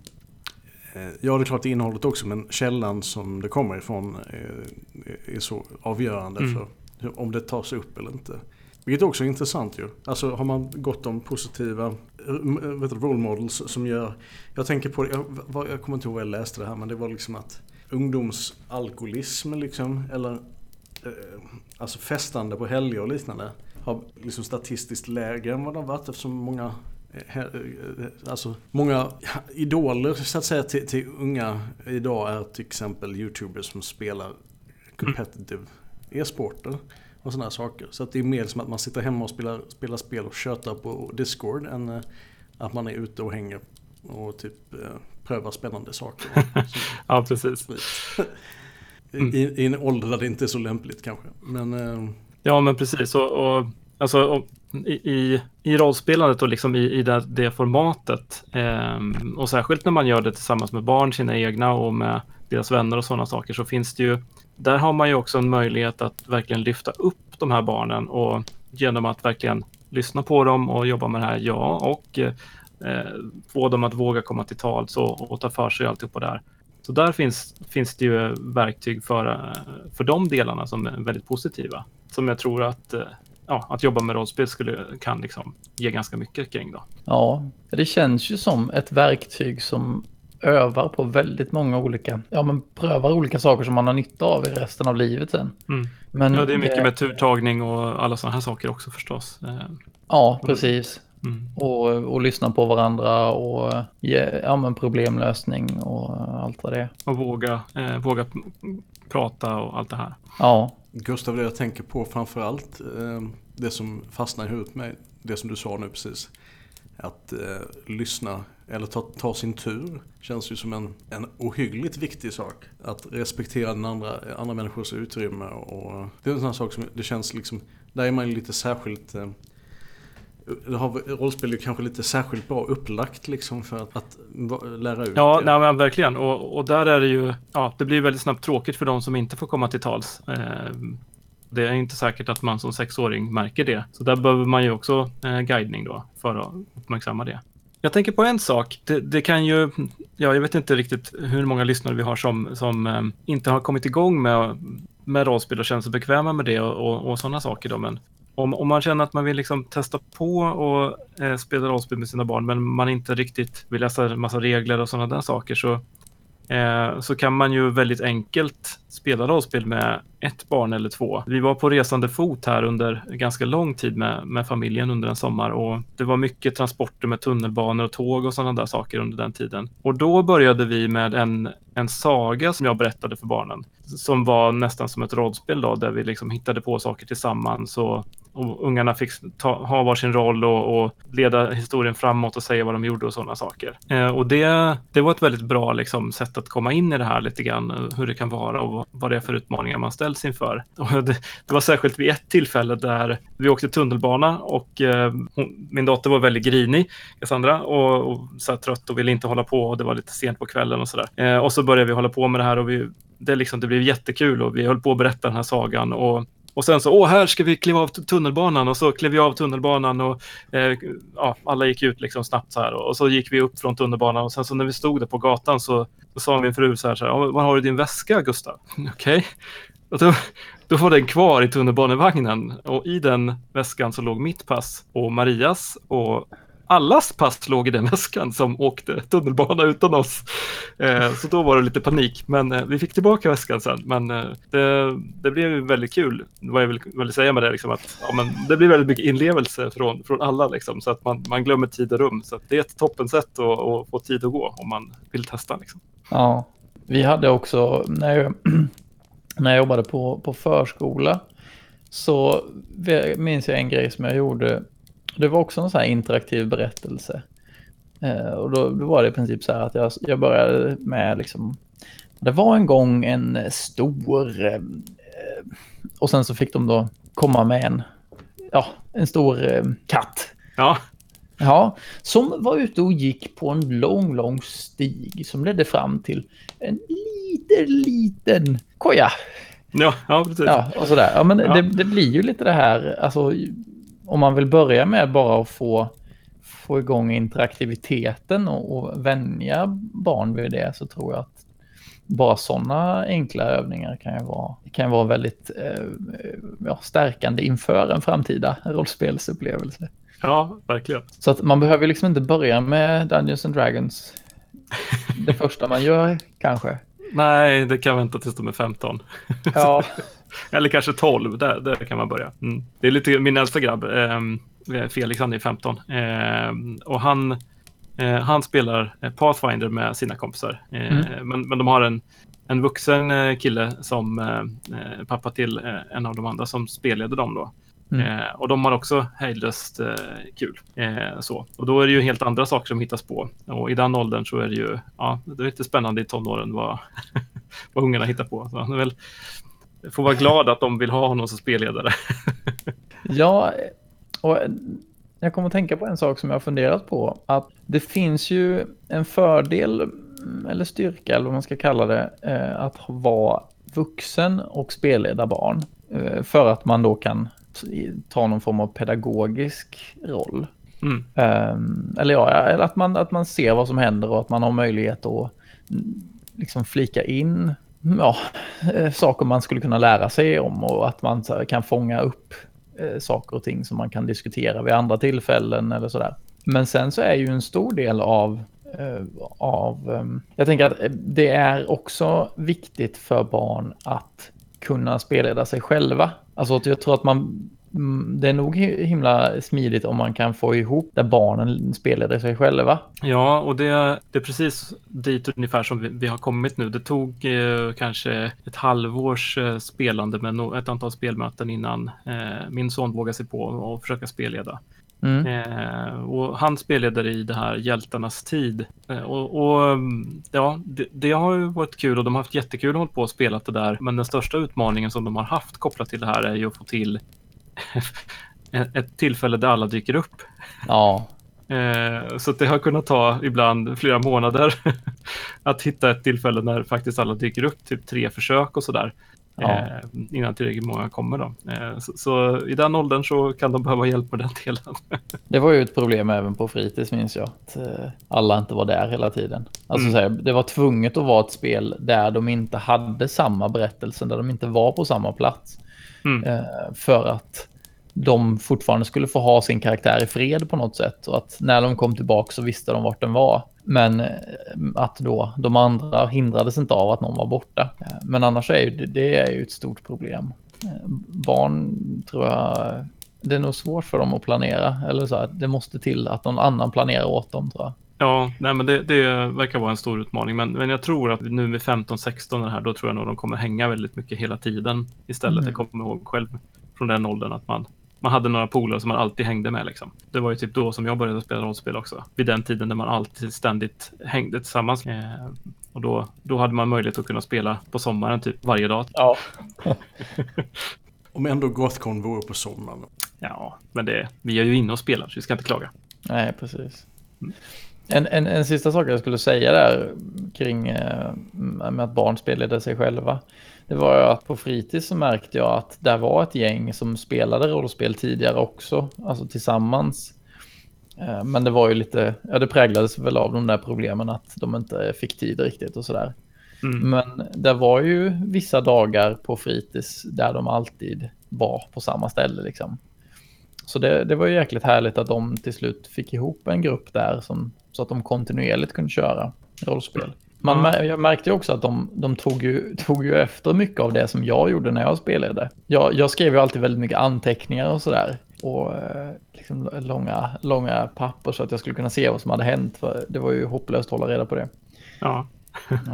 Ja, det är klart innehållet också, men källan som det kommer ifrån är, är så avgörande mm. för om det tas upp eller inte. Vilket också är intressant ju. Alltså har man gått om positiva vet du, role models som gör... Jag tänker på, jag, jag kommer inte ihåg vad jag läste det här, men det var liksom att ungdomsalkoholism liksom, eller eh, alltså festande på helger och liknande har liksom statistiskt lägre än vad det har varit eftersom många eh, eh, eh, Alltså många idoler så att säga till, till unga idag är till exempel YouTubers som spelar competitive e-sporter och sådana saker. Så att det är mer som att man sitter hemma och spelar, spelar spel och tjötar på Discord än att man är ute och hänger och typ pröva spännande saker. ja, precis. Mm. I, I, en ålder där det inte är så lämpligt kanske. Men, eh... Ja, men precis. Och, och alltså, och, i, i rollspelandet och liksom i, i det, det formatet eh, och särskilt när man gör det tillsammans med barn, sina egna och med deras vänner och sådana saker så finns det ju, där har man ju också en möjlighet att verkligen lyfta upp de här barnen och genom att verkligen lyssna på dem och jobba med det här, ja, och eh, få dem att våga komma till tals och, och ta för sig alltihopa där. Så där finns, finns det ju verktyg för, eh, för de delarna som är väldigt positiva. Som jag tror att, eh, ja, att jobba med rollspel skulle, kan liksom ge ganska mycket kring. Då. Ja, det känns ju som ett verktyg som övar på väldigt många olika, ja men prövar olika saker som man har nytta av i resten av livet sen. Mm. Men, ja, det är mycket med turtagning och alla sådana här saker också förstås. Ja, precis. Mm. Och, och lyssna på varandra och ge ja, men problemlösning och allt vad det är. Och våga, eh, våga prata och allt det här. Ja. Gustav, det jag tänker på framförallt, eh, det som fastnar i huvudet med det som du sa nu precis. Att eh, lyssna eller ta, ta, sin tur känns ju som en, en ohyggligt viktig sak. Att respektera den andra, andra människors utrymme och det är en sån sak som det känns liksom, där är man ju lite särskilt eh, har rollspel är kanske lite särskilt bra upplagt liksom för att, att lära ut Ja, nej, men verkligen. Och, och där är det ju, ja, det blir väldigt snabbt tråkigt för de som inte får komma till tals. Eh, det är inte säkert att man som sexåring märker det. Så där behöver man ju också eh, guidning då för att uppmärksamma det. Jag tänker på en sak. Det, det, kan ju, ja, jag vet inte riktigt hur många lyssnare vi har som, som eh, inte har kommit igång med, med rollspel och känner sig bekväma med det och, och, och sådana saker. Då. Men om, om man känner att man vill liksom testa på och eh, spela rollspel med sina barn, men man inte riktigt vill läsa en massa regler och sådana där saker, så Eh, så kan man ju väldigt enkelt spela rollspel med ett barn eller två. Vi var på resande fot här under ganska lång tid med, med familjen under en sommar och det var mycket transporter med tunnelbanor och tåg och sådana där saker under den tiden. Och då började vi med en, en saga som jag berättade för barnen som var nästan som ett rollspel då, där vi liksom hittade på saker tillsammans och, och ungarna fick ta, ha varsin roll och, och, leda historien framåt och säga vad de gjorde och sådana saker. Eh, och det, det var ett väldigt bra liksom, sätt att komma in i det här lite grann, eh, hur det kan vara och vad det är för utmaningar man ställs inför. Och det, det var särskilt vid ett tillfälle där vi åkte tunnelbana och eh, hon, min dotter var väldigt grinig, Cassandra, och, och så trött och ville inte hålla på och det var lite sent på kvällen och sådär. Eh, och så började vi hålla på med det här och vi det, liksom, det blev jättekul och vi höll på att berätta den här sagan. Och, och sen så, åh, här ska vi kliva av tunnelbanan och så klev vi av tunnelbanan och eh, ja, alla gick ut liksom snabbt så här och, och, så gick vi upp från tunnelbanan och sen så när vi stod där på gatan så, så sa min fru så här, så här var har du din väska Gustav? Okej. Okay. då, då var den kvar i tunnelbanevagnen och i den väskan så låg mitt pass och Marias och allas pass låg i den väskan som åkte tunnelbana utan oss. Eh, så då var det lite panik, men eh, vi fick tillbaka väskan sen. Men eh, det, det, blev väldigt kul. Vad jag vill, vill säga med det, liksom att ja, men det blir väldigt mycket inlevelse från, från alla, liksom, så att man, man glömmer tid och rum. Så det är ett toppensätt att, att få tid att gå om man vill testa. Liksom. Ja, vi hade också, när jag, när jag jobbade på, på förskola, så minns jag en grej som jag gjorde det var också en sån här interaktiv berättelse. Eh, och då, då, var det i princip så här att jag, jag började med liksom, det var en gång en stor, eh, och sen så fick de då komma med en, ja, en stor eh, katt. Ja. Ja, som var ute och gick på en lång, lång stig som ledde fram till en liten, liten koja. Ja, ja precis. Ja, och sådär. Ja, men ja. Det, det, blir ju lite det här, alltså om man vill börja med bara att få, få igång interaktiviteten och, och vänja barn vid det så tror jag att bara sådana enkla övningar kan ju vara, kan vara väldigt eh, ja, stärkande inför en framtida rollspelsupplevelse. Ja, verkligen. Så att man behöver liksom inte börja med Dungeons and Dragons det första man gör kanske. Nej, det kan vänta tills de är 15. Ja. Eller kanske 12, där, där kan man börja. Mm. Det är lite min äldsta grabb, eh, Felix, han är 15. Eh, och han, eh, han spelar Pathfinder med sina kompisar. Eh, mm. men, men de har en, en vuxen eh, kille som eh, pappa till en av de andra som spelleder dem då. Mm. Eh, och de har också hejdlöst eh, kul. Eh, så. Och då är det ju helt andra saker som hittas på. Och i den åldern så är det ju ja, det är lite spännande i tonåren vad, vad ungarna hittar på. Så han är väl, får vara glad att de vill ha honom som spelledare. ja, och jag kommer att tänka på en sak som jag har funderat på. Att det finns ju en fördel eller styrka eller vad man ska kalla det eh, att vara vuxen och spelleda barn. Eh, för att man då kan ta någon form av pedagogisk roll. Mm. Um, eller ja, att man, att man ser vad som händer och att man har möjlighet att liksom flika in ja, eh, saker man skulle kunna lära sig om och att man kan fånga upp eh, saker och ting som man kan diskutera vid andra tillfällen eller sådär. Men sen så är ju en stor del av eh, av, ehm, jag tänker att det är också viktigt för barn att kunna spelleda sig själva. Alltså jag tror att man det är nog himla smidigt om man kan få ihop där barnen spelade sig själva. Ja, och det, det är precis dit ungefär som vi, vi har kommit nu. Det tog eh, kanske ett halvårs eh, spelande med no, ett antal spelmöten innan eh, min son vågade sig på och försöka spelleda. Mm. Eh, och han spelledare i det här Hjältarnas tid. Eh, och, och, ja, det, det, har ju varit kul och de har haft jättekul att hålla på och spela det där. Men den största utmaningen som de har haft kopplat till det här är ju att få till ett tillfälle där alla dyker upp. Ja. Eh, så det har kunnat ta ibland flera månader att hitta ett tillfälle när faktiskt alla dyker upp, typ tre försök och sådär. Ja. eh, innan tillräckligt många kommer. Då. Eh, så, så i den åldern så kan de behöva hjälp med den delen. Det var ju ett problem även på fritids minns jag. Att alla inte var där hela tiden. Alltså Mm. här, det var tvunget att vara ett spel där de inte hade samma berättelse, där de inte var på samma plats. Mm. Eh, för att de fortfarande skulle få ha sin karaktär i fred på något sätt. Och att när de kom tillbaka så visste de vart den var. Men eh, att då de andra hindrades inte av att någon var borta. Eh, men annars är ju det, det är ju ett stort problem. Eh, barn tror jag, det är nog svårt för dem att planera. Eller så att det måste till att någon annan planerar åt dem tror jag. Ja, nej, men det, det verkar vara en stor utmaning. Men, men jag tror att nu med 15-16 här, då tror jag nog de kommer hänga väldigt mycket hela tiden istället. Mm. Jag kommer ihåg själv från den åldern att man, man hade några polare som man alltid hängde med. Liksom. Det var ju typ då som jag började spela rollspel också. Vid den tiden när man alltid ständigt hängde tillsammans. Eh, och då, då hade man möjlighet att kunna spela på sommaren typ varje dag. Ja. Om ändå Gothcon vore på sommaren. Ja, men det, vi är ju inne och spelar så vi ska inte klaga. Nej, precis. En, en, en sista sak jag skulle säga där kring eh, med att barn spelade sig själva. Det var ju att på fritids så märkte jag att det var ett gäng som spelade rollspel tidigare också, alltså tillsammans. Eh, men det var ju lite, ja det präglades väl av de där problemen att de inte fick tid riktigt och sådär. Mm. Men det var ju vissa dagar på fritids där de alltid var på samma ställe liksom. Så det, det var ju jäkligt härligt att de till slut fick ihop en grupp där som, så att de kontinuerligt kunde köra rollspel. Man, mär- Jag märkte också att de, de tog, ju, tog ju efter mycket av det som jag gjorde när jag spelade. Jag, jag skrev ju alltid väldigt mycket anteckningar och sådär. Och eh, liksom långa, långa papper så att jag skulle kunna se vad som hade hänt. För det var ju hopplöst att hålla reda på det. Ja,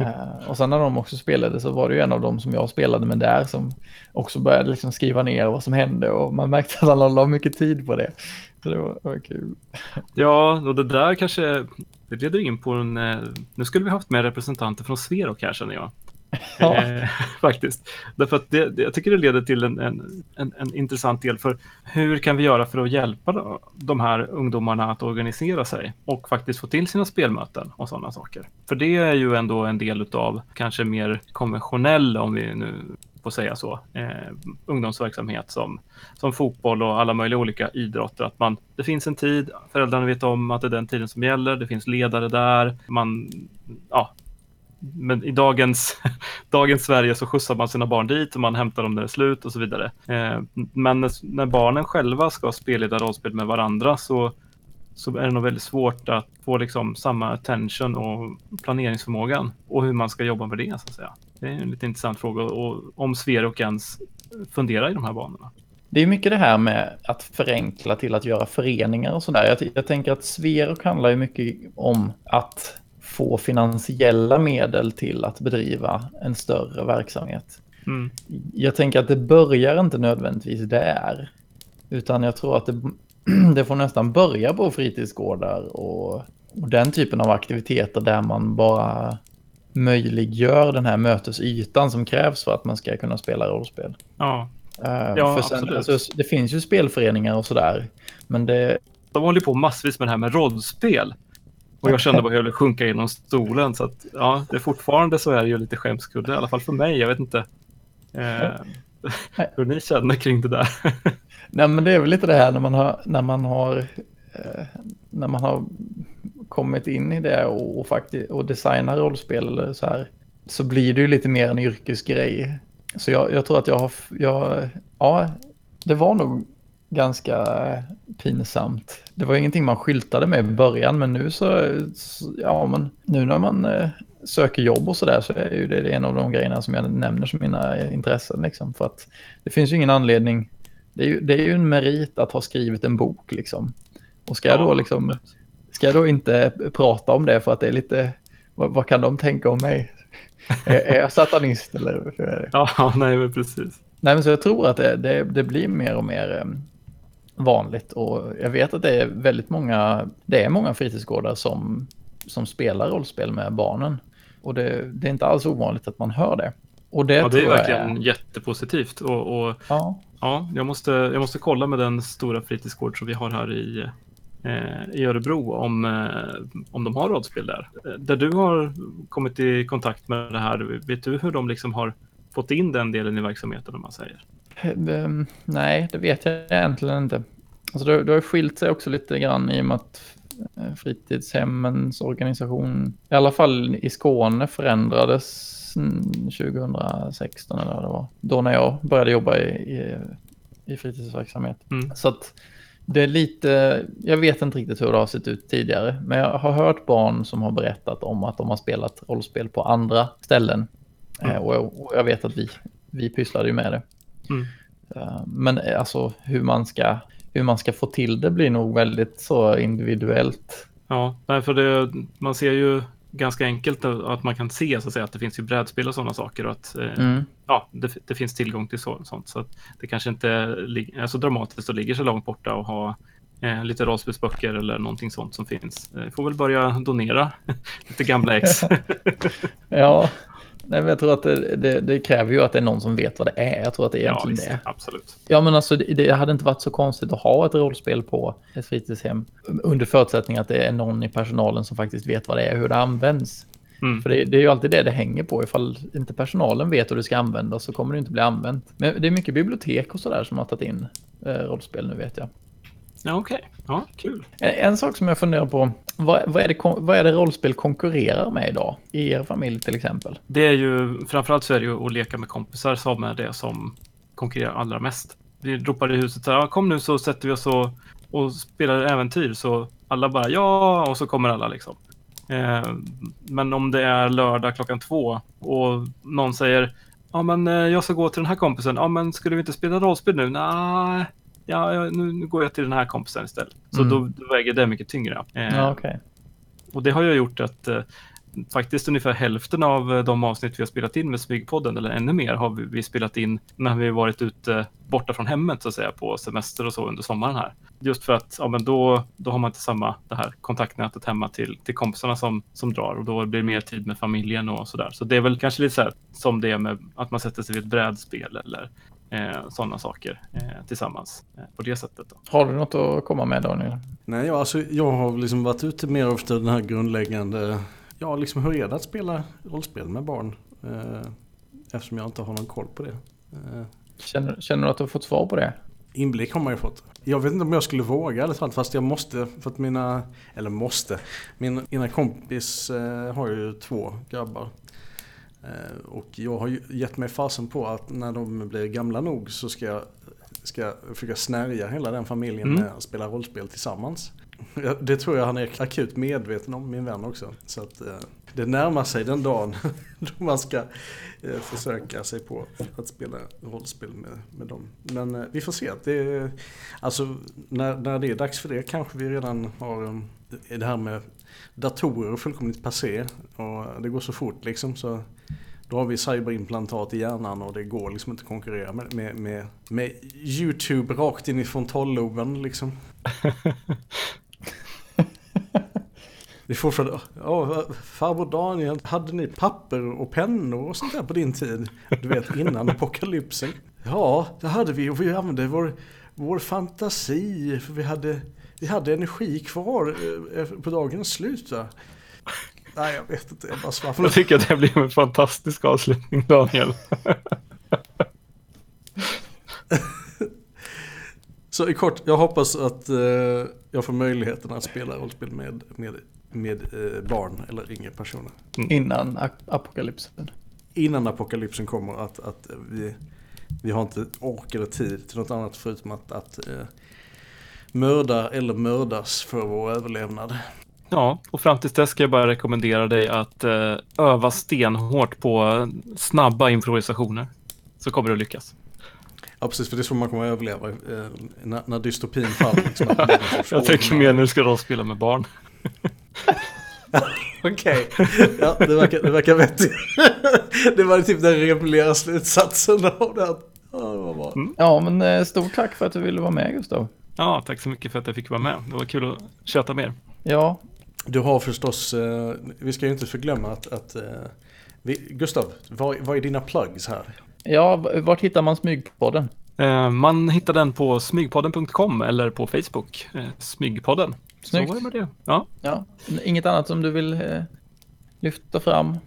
Eh, och sen när de också spelade så var det ju en av dem som jag spelade med där som också började liksom skriva ner vad som hände och man märkte att han la mycket tid på det. Det var, var kul. Ja, och det där kanske det leder in på en... eh, Nu skulle vi haft med representanter från Sverok här känner jag. Ja. Eh, faktiskt. Därför att det, det, jag tycker det leder till en, en, en, en intressant del för hur kan vi göra för att hjälpa då- de här ungdomarna att organisera sig och faktiskt få till sina spelmöten och sådana saker. För det är ju ändå en del av kanske mer konventionell, om vi nu får säga så, eh, ungdomsverksamhet som, som fotboll och alla möjliga olika idrotter. Att man, det finns en tid, föräldrarna vet om att det är den tiden som gäller, det finns ledare där, man, ja, men i dagens, dagens Sverige så skjutsar man sina barn dit och man hämtar dem när det är slut och så vidare. Eh, men när, när barnen själva ska spelleda rollspel med varandra så, så är det nog väldigt svårt att få liksom samma attention och planeringsförmågan och hur man ska jobba med det. Så att säga. Det är en lite intressant fråga och om Sverok ens funderar i de här banorna. Det är mycket det här med att förenkla till att göra föreningar och sådär. Jag, jag tänker att Sverok handlar ju mycket om att få finansiella medel till att bedriva en större verksamhet. Mm. Jag tänker att det börjar inte nödvändigtvis där. Utan jag tror att det, det får nästan börja på fritidsgårdar och, och den typen av aktiviteter där man bara möjliggör den här mötesytan som krävs för att man ska kunna spela rollspel. Ja, Eh, Ja, för sen, absolut. alltså, det finns ju spelföreningar och sådär. Men det, de håller på massvis med det här med rollspel. Och jag kände bara hur jag ville sjunka genom stolen. Så att, ja, det är fortfarande så är det ju lite skämskudde, i alla fall för mig. Jag vet inte eh, hur ni känner kring det där. nej, men det är väl lite det här när man har, när man har, Eh, när man har kommit in i det och, och, faktiskt, och designar rollspel eller så här. Så blir det ju lite mer en yrkesgrej. Så jag, jag tror att jag har, jag, ja, det var nog ganska pinsamt. Det var ingenting man skyltade med i början, men nu så, så ja men nu när man eh, söker jobb och sådär så är ju det en av de grejerna som jag nämner som mina intressen liksom. För att det finns ju ingen anledning, det är ju, det är ju en merit att ha skrivit en bok liksom. Och ska jag då liksom, ska jag då inte prata om det för att det är lite, vad, vad kan de tänka om mig? är, är jag satanist eller? hur är det? Ja, nej, men precis. Nej, men så jag tror att det, det, det blir mer och mer eh, vanligt och jag vet att det är väldigt många, det är många fritidsgårdar som, som spelar rollspel med barnen. Och det, det är inte alls ovanligt att man hör det. Och det, Ja, det är verkligen jättepositivt. Och, och Ja, ja, jag måste, jag måste kolla med den stora fritidsgård som vi har här i, i Örebro om, eh, om de har rollspel där. Eh, Där du har kommit i kontakt med det här, vet du hur de liksom har fått in den delen i verksamheten om man säger? Um, nej, det vet jag egentligen inte. Alltså det, det har skilt sig också lite grann i och med att eh, fritidshemmens organisation, i alla fall i Skåne, förändrades 2016 eller vad det var. Då när jag började jobba i, i, i fritidsverksamhet. Mm. Så att det är lite, jag vet inte riktigt hur det har sett ut tidigare, men jag har hört barn som har berättat om att de har spelat rollspel på andra ställen. Mm. Eh, och, jag, och, jag, vet att vi, vi pysslade ju med det. Mm. Uh, men eh, alltså hur man, ska, hur man ska få till det blir nog väldigt så individuellt. Ja, för det, man ser ju ganska enkelt att man kan se så att, säga, att det finns ju brädspel och sådana saker och att eh, mm. ja, det, det, finns tillgång till så, sånt. Så att det kanske inte är så dramatiskt och ligger så långt borta och ha eh, lite rollspelsböcker eller någonting sånt som finns. Eh, får väl börja donera lite gamla ex. ja, Nej, men jag tror att det, det, det, kräver ju att det är någon som vet vad det är. Jag tror att det är egentligen ja, det. Absolut. Ja, men alltså det, det, hade inte varit så konstigt att ha ett rollspel på ett fritidshem under förutsättning att det är någon i personalen som faktiskt vet vad det är och hur det används. Mm. För det, det, är ju alltid det det hänger på. Ifall inte personalen vet hur det ska användas så kommer det inte bli använt. Men det är mycket bibliotek och sådär som har tagit in eh, rollspel nu vet jag. Ja, Okej, okay. ja, kul. En, en, sak som jag funderar på, vad, vad, är det, vad är det rollspel konkurrerar med idag? I er familj till exempel? Det är ju, framförallt så är det ju att leka med kompisar som är det som konkurrerar allra mest. Vi ropar i huset så här, kom nu så sätter vi oss och, och spelar äventyr så alla bara ja och så kommer alla liksom. Eh, men om det är lördag klockan två och någon säger ja men eh, jag ska gå till den här kompisen, ja men skulle vi inte spela rollspel nu? Nej, ja, nu, nu går jag till den här kompisen istället. Så mm. då, då, väger det mycket tyngre. Eh, ja, okay. Och det har ju gjort att eh, faktiskt ungefär hälften av eh, de avsnitt vi har spelat in med Smygpodden, eller ännu mer, har vi, vi, spelat in när vi varit ute borta från hemmet så att säga på semester och så under sommaren här. Just för att ja, men då, då har man inte samma det här kontaktnätet hemma till, till kompisarna som, som drar och då blir det mer tid med familjen och sådär. Så det är väl kanske lite så här som det är med att man sätter sig vid ett brädspel eller eh, sådana saker eh, tillsammans eh, på det sättet. Då. Har du något att komma med Daniel? Nej, alltså, jag har liksom varit ute mer efter den här grundläggande, ja liksom hur är det att spela rollspel med barn? Eh, eftersom jag inte har någon koll på det. Eh, känner, känner du att du har fått svar på det? Inblick har man ju fått. Jag vet inte om jag skulle våga alla fall, fast jag måste för att mina, eller måste, min ena kompis eh, har ju två grabbar. Eh, och jag har gett mig fasen på att när de blir gamla nog så ska jag, ska jag försöka snärja hela den familjen mm. med att spela rollspel tillsammans. Det tror jag han är akut medveten om, min vän också. Så att eh, det närmar sig den dagen då man ska eh, försöka sig på att spela rollspel med, med dem. Men vi får se. Det, alltså, när, när det är dags för det kanske vi redan har det här med datorer fullkomligt passé. Och det går så fort liksom. Så då har vi cyberimplantat i hjärnan och det går liksom inte att konkurrera med, med, med, med YouTube rakt in i frontalloben liksom. Det är fortfarande, ja, farbror Daniel, hade ni papper och pennor och sånt där på din tid? Du vet innan apokalypsen? Ja, det hade vi och vi använde vår, vår fantasi för vi hade, vi hade energi kvar eh, på dagens slut. Va? Nej, jag vet inte. Jag bara svarar. Jag tycker att det blev en fantastisk avslutning, Daniel. Så i kort, jag hoppas att uh, jag får möjligheten att spela rollspel med, med, med uh, barn eller yngre personer. Mm. Innan apokalypsen. Innan apokalypsen kommer att, att vi, vi har inte ork eller tid till något annat förutom att, att uh, mörda eller mördas för vår överlevnad. Ja, och fram tills dess ska jag bara rekommendera dig att uh, öva stenhårt på snabba improvisationer. Så kommer du att lyckas. Ja, precis, för det är så man kommer att överleva eh, när, när dystopin faller. Liksom, jag tänker mer när du ska spela med barn. Okej, okay. ja, det verkar, det verkar vettigt. det var typ den reguljära slutsatsen av det. Ja, det var bra. Mm. ja, men eh, stort tack för att du ville vara med Gustav. Ja, tack så mycket för att jag fick vara med. Det var kul att köta med er. Ja, du har förstås, eh, vi ska ju inte förglömma att, att eh, vi, Gustav, vad, vad är dina plugs här? Ja, vart hittar man Smygpodden? Eh, man hittar den på smygpodden.com eller på Facebook, Smygpodden. Snyggt. Så var det med det. Ja. ja. Inget annat som du vill lyfta fram?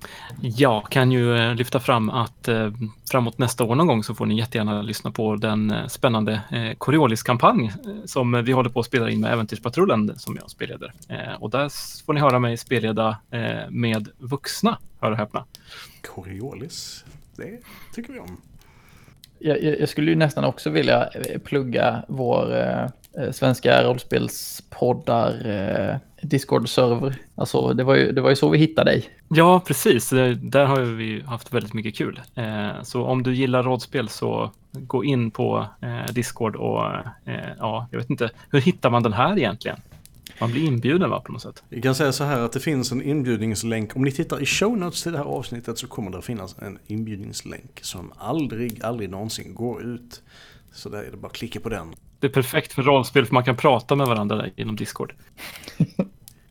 Jag kan ju eh, lyfta fram att eh, framåt nästa år någon gång så får ni jättegärna lyssna på den eh, spännande Coriolis-kampanj som vi håller på att spela in med Äventyrspatrullen som jag spelleder. Och där får ni höra mig spelleda med vuxna, hör och häpna. Coriolis, det tycker vi om. Jag, jag skulle ju nästan också vilja plugga vår eh, svenska rollspelspoddar eh, Discord-server. Alltså, det var, ju, det var ju så vi hittade dig. Ja, precis. Eh, Där har vi haft väldigt mycket kul. Eh, Så om du gillar rollspel så gå in på eh, Discord och eh, ja, jag vet inte, hur hittar man den här egentligen? Man blir inbjuden va, på något sätt? Vi kan säga så här att det finns en inbjudningslänk. Om ni tittar i show notes till det här avsnittet så kommer det att finnas en inbjudningslänk som aldrig, aldrig någonsin går ut. Så där är det bara att klicka på den. Det är perfekt för rollspel för man kan prata med varandra genom Discord.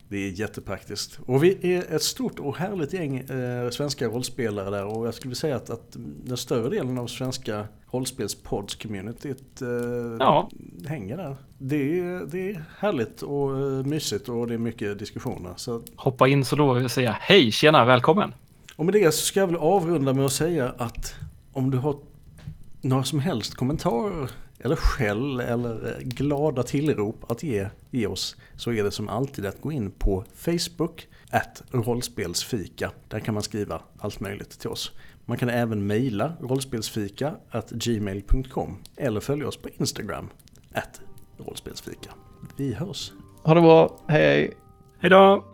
Det är jättepraktiskt. Och vi är ett stort och härligt gäng eh, svenska rollspelare där och jag skulle säga att, att den större delen av svenska rollspelspods-communityt eh, Ja. hänger där. Det är, det är härligt och eh, mysigt och det är mycket diskussioner. Så, Hoppa in så vi att säga hej, tjena, välkommen! och med det så ska jag väl avrunda med att säga att om du har några som helst kommentarer eller skäll eller eh, glada tillrop att ge, ge oss så är det som alltid att gå in på Facebook at rollspelsfika. Där kan man skriva allt möjligt till oss. Man kan även mejla rollspelsfika at gmail.com eller följa oss på Instagram at rollspelsfika. Vi hörs! Ha det bra, hej hej! Hej då!